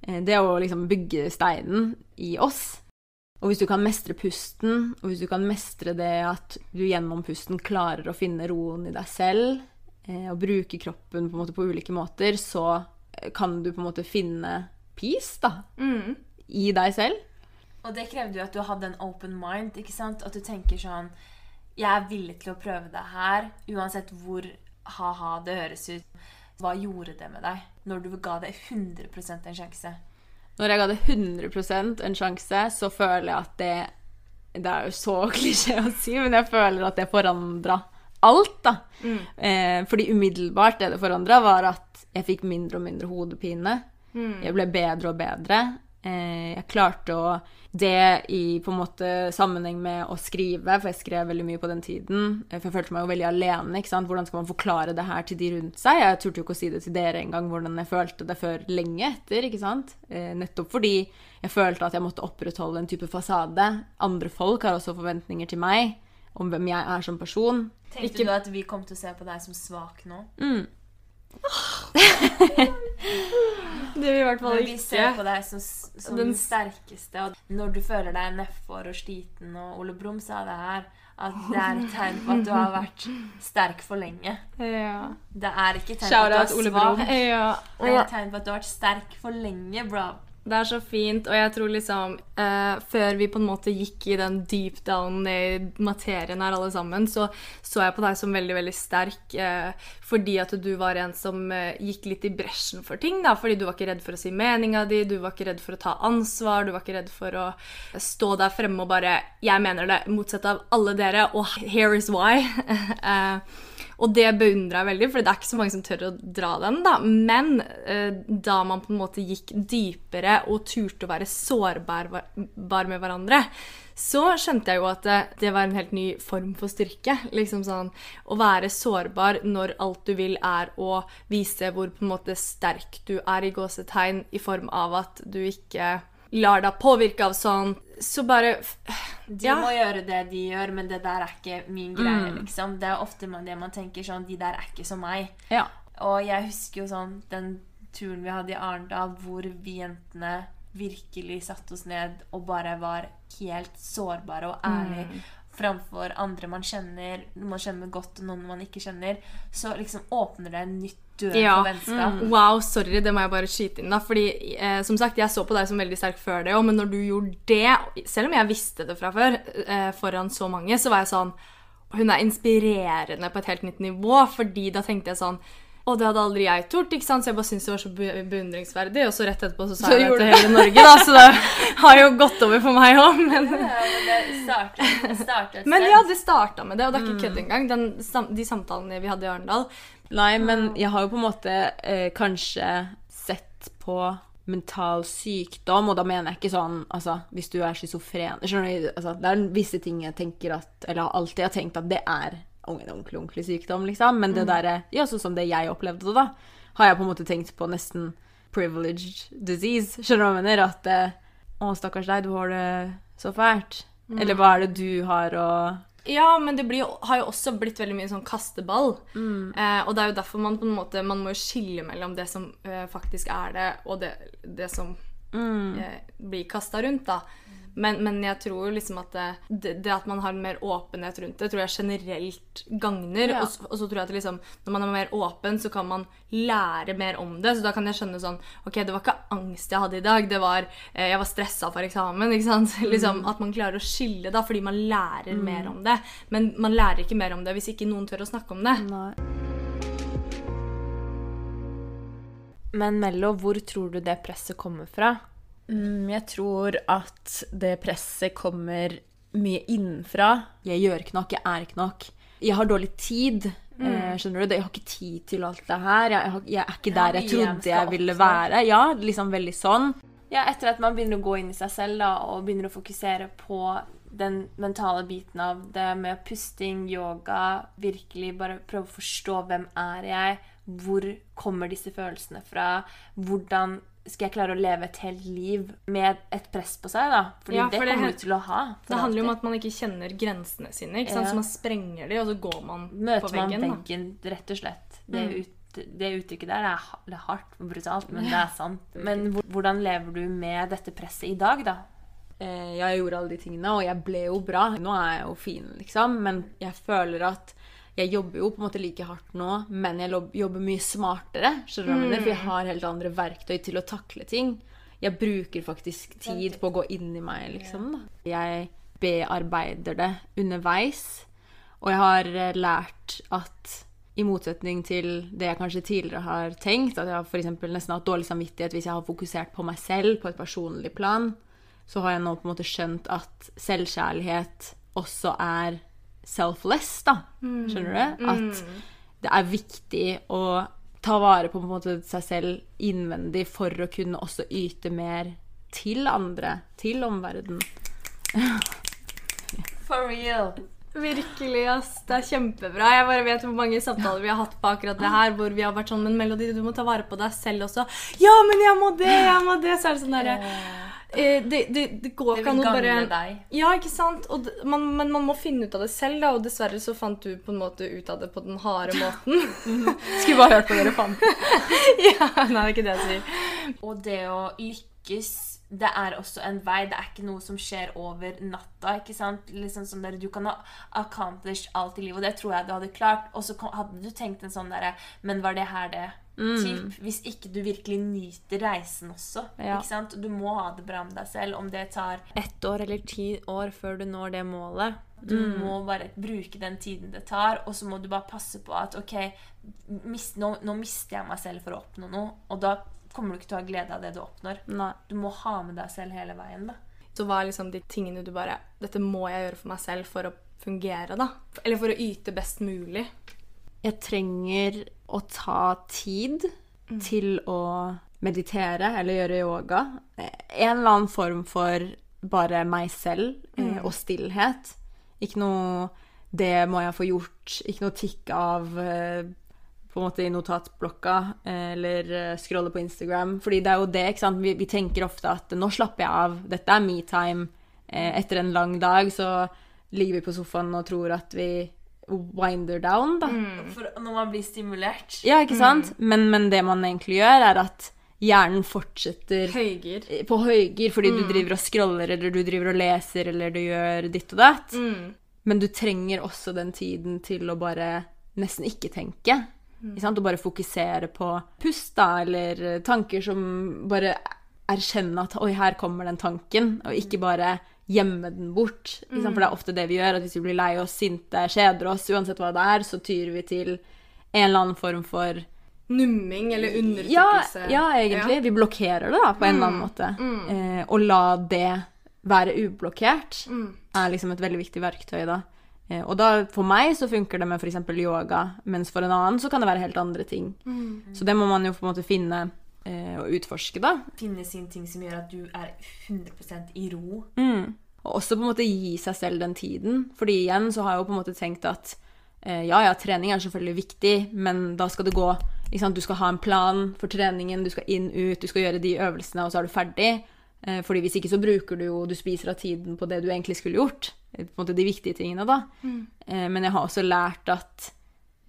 Eh, Det å liksom bygge steinen i oss. Og hvis du kan mestre pusten, og hvis du kan mestre det at du gjennom pusten klarer å finne roen i deg selv, eh, og bruke kroppen på, en måte på ulike måter, så eh, kan du på en måte finne peace da, Mm. i deg selv. Og det krevde jo at du hadde en open mind. ikke sant? At du tenker sånn Jeg er villig til å prøve det her, uansett hvor ha-ha det høres ut. Hva gjorde det med deg når du ga det 100% en sjanse? Når jeg ga det 100% en sjanse, så føler jeg at det Det er jo så [laughs] klisjé å si, men jeg føler at det forandra alt, da. Eh, fordi umiddelbart det det forandra, var at jeg fikk mindre og mindre hodepine. Jeg ble bedre og bedre. Eh, jeg klarte å Det i på en måte sammenheng med å skrive, for jeg skrev veldig mye på den tiden. eh, For jeg følte meg jo veldig alene. ikke sant? Hvordan skal man forklare det her til de rundt seg? Jeg turte jo ikke å si det til dere engang, hvordan jeg følte det før lenge etter. ikke sant? Eh, nettopp fordi jeg følte at jeg måtte opprettholde en type fasade. Andre folk har også forventninger til meg om hvem jeg er som person. Tenkte du at vi kom til å se på deg som svak nå? Mm. [laughs] Det vil i hvert fall ikke vi ser på deg som, som Den den sterkeste. Og når du føler deg nedfor og sliten, og Ole Brumm sa det her, at det er et tegn på at du har vært sterk for lenge. Ja. Det er ikke tegn på at du er Ole svak. Ja. Det er et tegn på at du har vært sterk for lenge, bro. Det er så fint, og jeg tror liksom eh, Før vi på en måte gikk i den deep down i materien her alle sammen, så så jeg på deg som veldig, veldig sterk eh, fordi at du var en som eh, gikk litt i bresjen for ting, da. Fordi du var ikke redd for å si meninga di, du var ikke redd for å ta ansvar, du var ikke redd for å stå der fremme og bare 'Jeg mener det', motsatt av alle dere, og 'here is why'. [laughs] eh, og det beundrer jeg veldig, for det er ikke så mange som tør å dra den. da. Men eh, da man på en måte gikk dypere og turte å være sårbar med hverandre, så skjønte jeg jo at det, det var en helt ny form for styrke. Liksom sånn, Å være sårbar når alt du vil er å vise hvor på en måte sterk du er i gåsetegn, i form av at du ikke lar deg påvirke av sånn. Så bare De Ja. må gjøre det de gjør, men det der er ikke min greie, liksom. Det er ofte det man tenker sånn De der er ikke som meg. Ja. Og jeg husker jo sånn den turen vi hadde i Arendal, hvor vi jentene virkelig satte oss ned og bare var helt sårbare og ærlige framfor andre man kjenner, noen man kjenner godt, og noen man ikke kjenner. Så liksom åpner det en nytt dør Ja. for vennskap. Wow, sorry, det må jeg bare skyte inn. da Fordi eh, som sagt, Jeg så på deg som veldig sterk før det òg, men når du gjorde det, selv om jeg visste det fra før, eh, foran så mange, så var jeg sånn Hun er inspirerende på et helt nytt nivå, fordi da tenkte jeg sånn og det hadde aldri jeg tort, ikke sant? så jeg bare syntes det var så be- beundringsverdig. Og så rett etterpå så sa Så jeg det til hele Norge, da, så det har jo gått over for meg òg. Men, Ja, men det startet, startet men ja, det starta med det, og det er ikke kødd engang. Den, de samtalene vi hadde i Arendal. Nei, men jeg har jo på en måte eh, kanskje sett på mental sykdom, og da mener jeg ikke sånn altså, hvis du er schizofren Skjønner du? Altså, det er visse ting jeg tenker at Eller alltid har tenkt at det er en ordentlig, ordentlig sykdom, liksom. Men det derre Ja, sånn som det jeg opplevde det, da, har jeg på en måte tenkt på nesten privileged disease. Skjønner du hva jeg mener? At eh, Å, stakkars deg, du har det så fælt. Eller hva er det du har å Ja, men det blir, har jo også blitt veldig mye sånn kasteball. Eh, og det er jo derfor man på en måte Man må jo skille mellom det som eh, faktisk er det, og det, det som eh, blir kasta rundt, da. Men, men jeg tror liksom at det, det, at man har mer åpenhet rundt det, tror jeg generelt gagner. Ja. Og, og så tror jeg at liksom, når man er mer åpen, så kan man lære mer om det. Så da kan jeg skjønne sånn Ok, det var ikke angst jeg hadde i dag, det var eh, Jeg var stressa for eksamen. [laughs] ikke sant? Liksom At man klarer å skille, da, fordi man lærer mer om det. Men man lærer ikke mer om det hvis ikke noen tør å snakke om det. Men Mello, hvor tror du det presset kommer fra? Mm, jeg tror at det presset kommer mye innenfra. Jeg gjør ikke nok, jeg er ikke nok. Jeg har dårlig tid. Mm. skjønner du? Jeg har ikke tid til alt det her. Jeg, har, jeg er ikke der jeg trodde jeg ville være. Ja, liksom veldig sånn. Ja, etter at man begynner å gå inn i seg selv da, og begynner å fokusere på den mentale biten av det med pusting, yoga, virkelig bare prøve å forstå hvem er jeg, hvor kommer disse følelsene fra, hvordan skal jeg klare å leve et helt liv med et press på seg, da? Fordi Ja, det for det- kommer du til å ha. for Det handler jo om at man ikke kjenner grensene sine. ikke sant? Ja. Så man sprenger de, og så går man på Møter man veggen. da. rett og slett. Det, Mm. ut, det uttrykket der er, det er hardt og brutalt, men det er sant. Men hvordan lever du med dette presset i dag, da? Eh, jeg gjorde alle de tingene, og jeg ble jo bra. Nå er jeg jo fin, liksom. Men jeg føler at jeg jobber jo på en måte like hardt nå, men jeg jobber mye smartere. Skjønner du mm. For jeg har helt andre verktøy til å takle ting. jeg bruker faktisk tid på å gå inn i meg, liksom. Da. Jeg bearbeider det underveis. Og jeg har eh, lært at i motsetning til det jeg kanskje tidligere har tenkt, at jeg har for nesten hatt dårlig samvittighet hvis jeg har fokusert på meg selv på et personlig plan, så har jeg nå på en måte skjønt at selvkjærlighet også er selfless, da. Skjønner du? At det er viktig å ta vare på, på en måte, seg selv innvendig for å kunne også yte mer til andre, til omverdenen. [laughs] For real. Virkelig, ass. Det er kjempebra. Jeg bare vet hvor mange samtaler vi har hatt på akkurat det her, hvor vi har vært sånn Men Melody, du må ta vare på deg selv også. Ja, men jeg må det, jeg må det. Så er det sånn derre det, det, det går ikke an å bare deg. Ja, ikke sant? Og d- man, men man må finne ut av det selv, da. Og dessverre så fant du på en måte ut av det på den harde måten. [laughs] Skulle bare hørt på dere fant. [laughs] ja, nei, det er ikke det jeg sier. Og det å lykkes, det er også en vei. Det er ikke noe som skjer over natta. ikke sant? Liksom sånn der, Du kan ha accomplished alt i livet, og det tror jeg du hadde klart. Og så hadde du tenkt en sånn derre Men var det her det? Typ, hvis ikke du virkelig nyter reisen også. Ja. Du må ha det bra med deg selv. Om det tar ett år eller ti år før du når det målet. Du må bare bruke den tiden det tar, og så må du bare passe på at OK, mist, nå, nå mister jeg meg selv for å oppnå noe, og da kommer du ikke til å ha glede av det du oppnår. Nei. Du må ha med deg selv hele veien, da. Så hva er liksom de tingene du bare Dette må jeg gjøre for meg selv for å fungere, da. Eller for å yte best mulig. Jeg trenger å ta tid til å meditere eller gjøre yoga. En eller annen form for bare meg selv mm. og stillhet. Ikke noe 'det må jeg få gjort', ikke noe tikk av eh, på en måte i notatblokka eh, eller eh, scrolle på Instagram. Fordi det er jo det, ikke sant. Vi, vi tenker ofte at 'nå slapper jeg av', dette er me-time. Eh, etter en lang dag så ligger vi på sofaen og tror at vi winder down, da. For når man blir stimulert Ja, ikke sant? Men, men det man egentlig gjør, er at hjernen fortsetter høyger. på høygir fordi du driver og scroller, eller du driver og leser, eller du gjør ditt og datt. Mm. Men du trenger også den tiden til å bare nesten ikke tenke. Ikke sant? Og bare fokusere på pust, da, eller tanker som bare erkjenne at 'oi, her kommer den tanken', og ikke bare gjemme den bort. Sant? For det er ofte det vi gjør, at hvis vi blir lei oss, sinte, kjeder oss, uansett hva det er, så tyr vi til en eller annen form for Numming eller ja, undertrykkelse. ja, egentlig. Vi blokkerer det da, på en eller annen måte. Eh, og la det være ublokkert er liksom et veldig viktig verktøy da. Eh, og da, for meg så funker det med f.eks. yoga, mens for en annen så kan det være helt andre ting. Så det må man jo på en måte finne eh, og utforske, da. Finne sin ting som gjør at du er 100% i ro. Mm. Og også på en måte gi seg selv den tiden. Fordi igjen så har jeg jo på en måte tenkt at eh, ja, ja, trening er selvfølgelig viktig, men da skal det gå? Du skal ha en plan for treningen, du skal inn, ut, du skal gjøre de øvelsene, og så er du ferdig. Eh, fordi hvis ikke så bruker du jo Du spiser av tiden på det du egentlig skulle gjort. På en måte de viktige tingene, da. Eh, men jeg har også lært at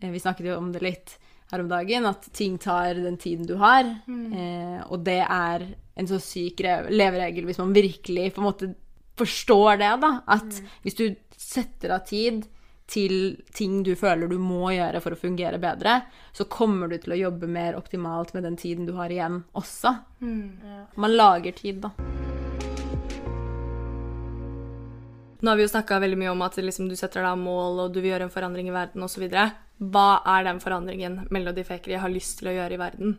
eh, Vi snakket jo om det litt her om dagen, at ting tar den tiden du har. Eh, og det er en så syk re- leveregel hvis man virkelig på en måte forstår det, da. At hvis du setter av tid til ting du føler du må gjøre for å fungere bedre, så kommer du til å jobbe mer optimalt med den tiden du har igjen også. Man lager tid, da. Nå har vi jo snakka veldig mye om at liksom, du setter deg mål, og du vil gjøre en forandring i verden osv. Hva er den forandringen Melody Fakery har lyst til å gjøre i verden?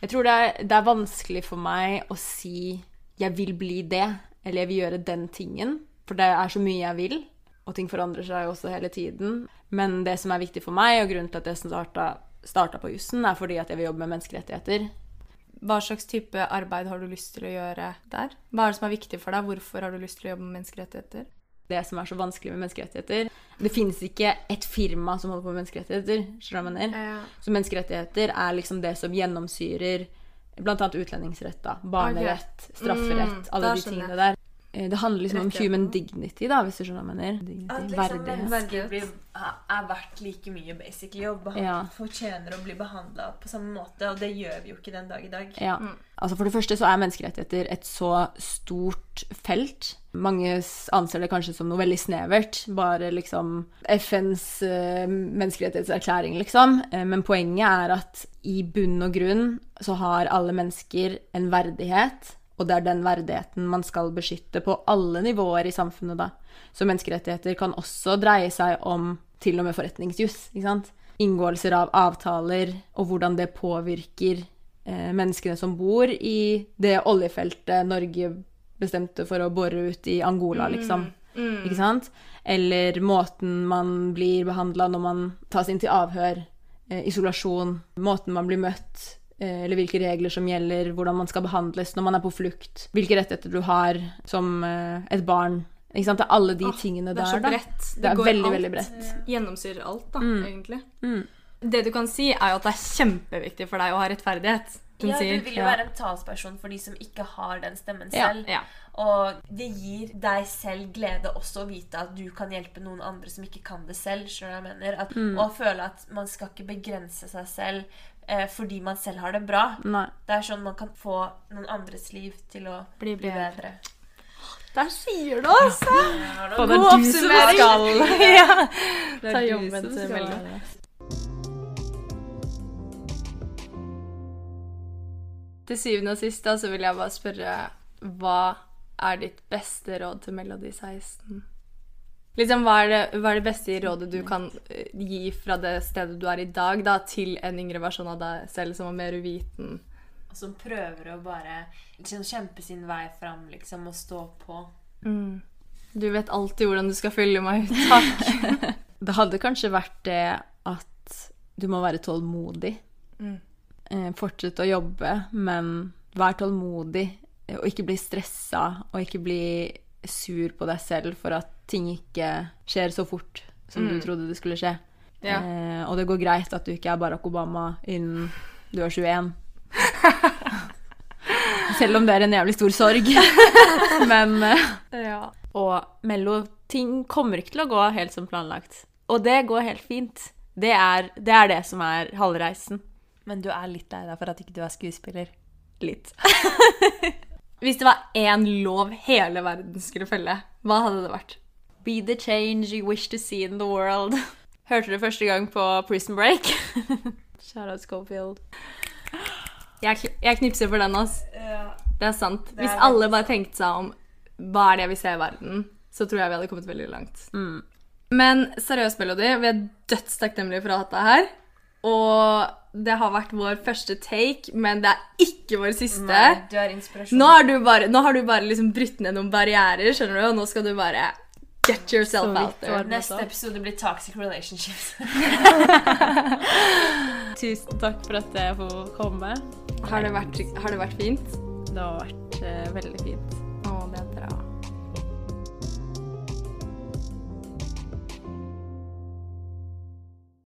Jeg tror det er, det er vanskelig for meg å si 'jeg vil bli det', eller 'jeg vil gjøre den tingen'. For det er så mye jeg vil, og ting forandrer seg jo også hele tiden. Men det som er viktig for meg, og grunnen til at jeg starta, starta på jussen, er fordi at jeg vil jobbe med menneskerettigheter. Hva slags type arbeid har du lyst til å gjøre der? Hva er det som er viktig for deg? Hvorfor har du lyst til å jobbe med menneskerettigheter? Det som er så vanskelig med menneskerettigheter Det finnes ikke et firma som holder på med menneskerettigheter. skjønner du hva jeg? Så menneskerettigheter er liksom det som gjennomsyrer annet utlendingsrett, da, barnerett, strafferett, Mm, alle de tingene der. Eh, Det handler liksom om human dignity, da, hvis du skjønner hva jeg mener. At Dignity, liksom verdighet. mennesker blir, er verdt like mye, basically, og Ja. fortjener å bli behandla på samme måte. Og det gjør vi jo ikke den dag i dag. Ja. Altså For det første så er menneskerettigheter et så stort felt. Mange anser det kanskje som noe veldig snevert. Bare liksom FNs eh, menneskerettighetserklæring, liksom. Eh, men poenget er at i bunn og grunn så har alle mennesker en verdighet Og det er den verdigheten man skal beskytte på alle nivåer i samfunnet, da. Så menneskerettigheter kan også dreie seg om til og med forretningsjuss, ikke sant. Inngåelser av avtaler, og hvordan det påvirker eh, menneskene som bor i det oljefeltet Norge bestemte for å bore ut i Angola, liksom. Ikke sant? Eller måten man blir behandla når man tas inn til avhør, eh, isolasjon, måten man blir møtt, eller hvilke regler som gjelder, hvordan man skal behandles når man er på flukt, hvilke rettigheter du har som eh, et barn. Ikke sant? Det er alle de Åh, tingene Det er så da. bredt. Det er går veldig, alt, veldig bredt. Gjennomsyrer alt, da, Mm. egentlig. Mm. Det du kan si, er jo at det er kjempeviktig for deg å ha rettferdighet. Ja, du vil jo ja. være en talsperson for de som ikke har den stemmen selv. Ja. Og det gir deg selv glede også å vite at du kan hjelpe noen andre som ikke kan det selv. skjønner jeg mener? At, Mm. Og føle at man skal ikke begrense seg selv eh, fordi man selv har det bra. Nei. Det er sånn man kan få noen andres liv til å Bli bli bedre. Der sier du altså! Ja, God du oppsummering. skal [laughs] ja. [laughs] Det Ta er du jobben som skal det. Til syvende og sist da, så vil jeg bare spørre hva er ditt beste råd til Melodi 16? Liksom, hva er, det, hva er det beste rådet du kan eh, gi fra det stedet du er i dag, da, til en yngre versjon av deg selv som var mer uviten? Og som prøver å bare liksom, kjempe sin vei fram liksom, og stå på. Du vet alltid hvordan du skal fylle meg ut. Takk. [laughs] Det hadde kanskje vært det at du må være tålmodig. Mm. Eh, fortsette å jobbe, men vær tålmodig. eh, Og ikke bli stressa, og ikke bli sur på deg selv for at ting ikke skjer så fort som du trodde det skulle skje. Ja. Eh, og det går greit at du ikke er Barack Obama innen du er 21. [laughs] Selv om det er en jævlig stor sorg. [laughs] men eh, ja. og Mello, ting kommer ikke til å gå helt som planlagt. Og det går helt fint. Det er det, er det som er halvreisen. Men du er litt lei deg for at ikke du er skuespiller. Litt. [laughs] Hvis det var én lov hele verden skulle følge, hva hadde det vært? Be the change you wish to see in the world. [laughs] Hørte det første gang på Prison Break. [laughs] Shout out Schofield. Jeg, jeg knipser for den, ass. Det er sant. Er Hvis alle bare tenkte seg om hva er det jeg vil se i verden, så tror jeg vi hadde kommet veldig langt. Mm. Men seriøst, Melody, vi er dødstakknemlige for å ha hatt deg her. Og det har vært vår første take, men det er ikke vår siste. du er inspirasjon. Nå har du bare, nå har du bare liksom brutt ned noen barrierer, skjønner du, og nå skal du bare get yourself out there. Neste episode blir Toxic Relationships. [laughs] [laughs] Tusen takk for at jeg får komme. Har det vært, har det vært fint? Det har vært uh, veldig fint.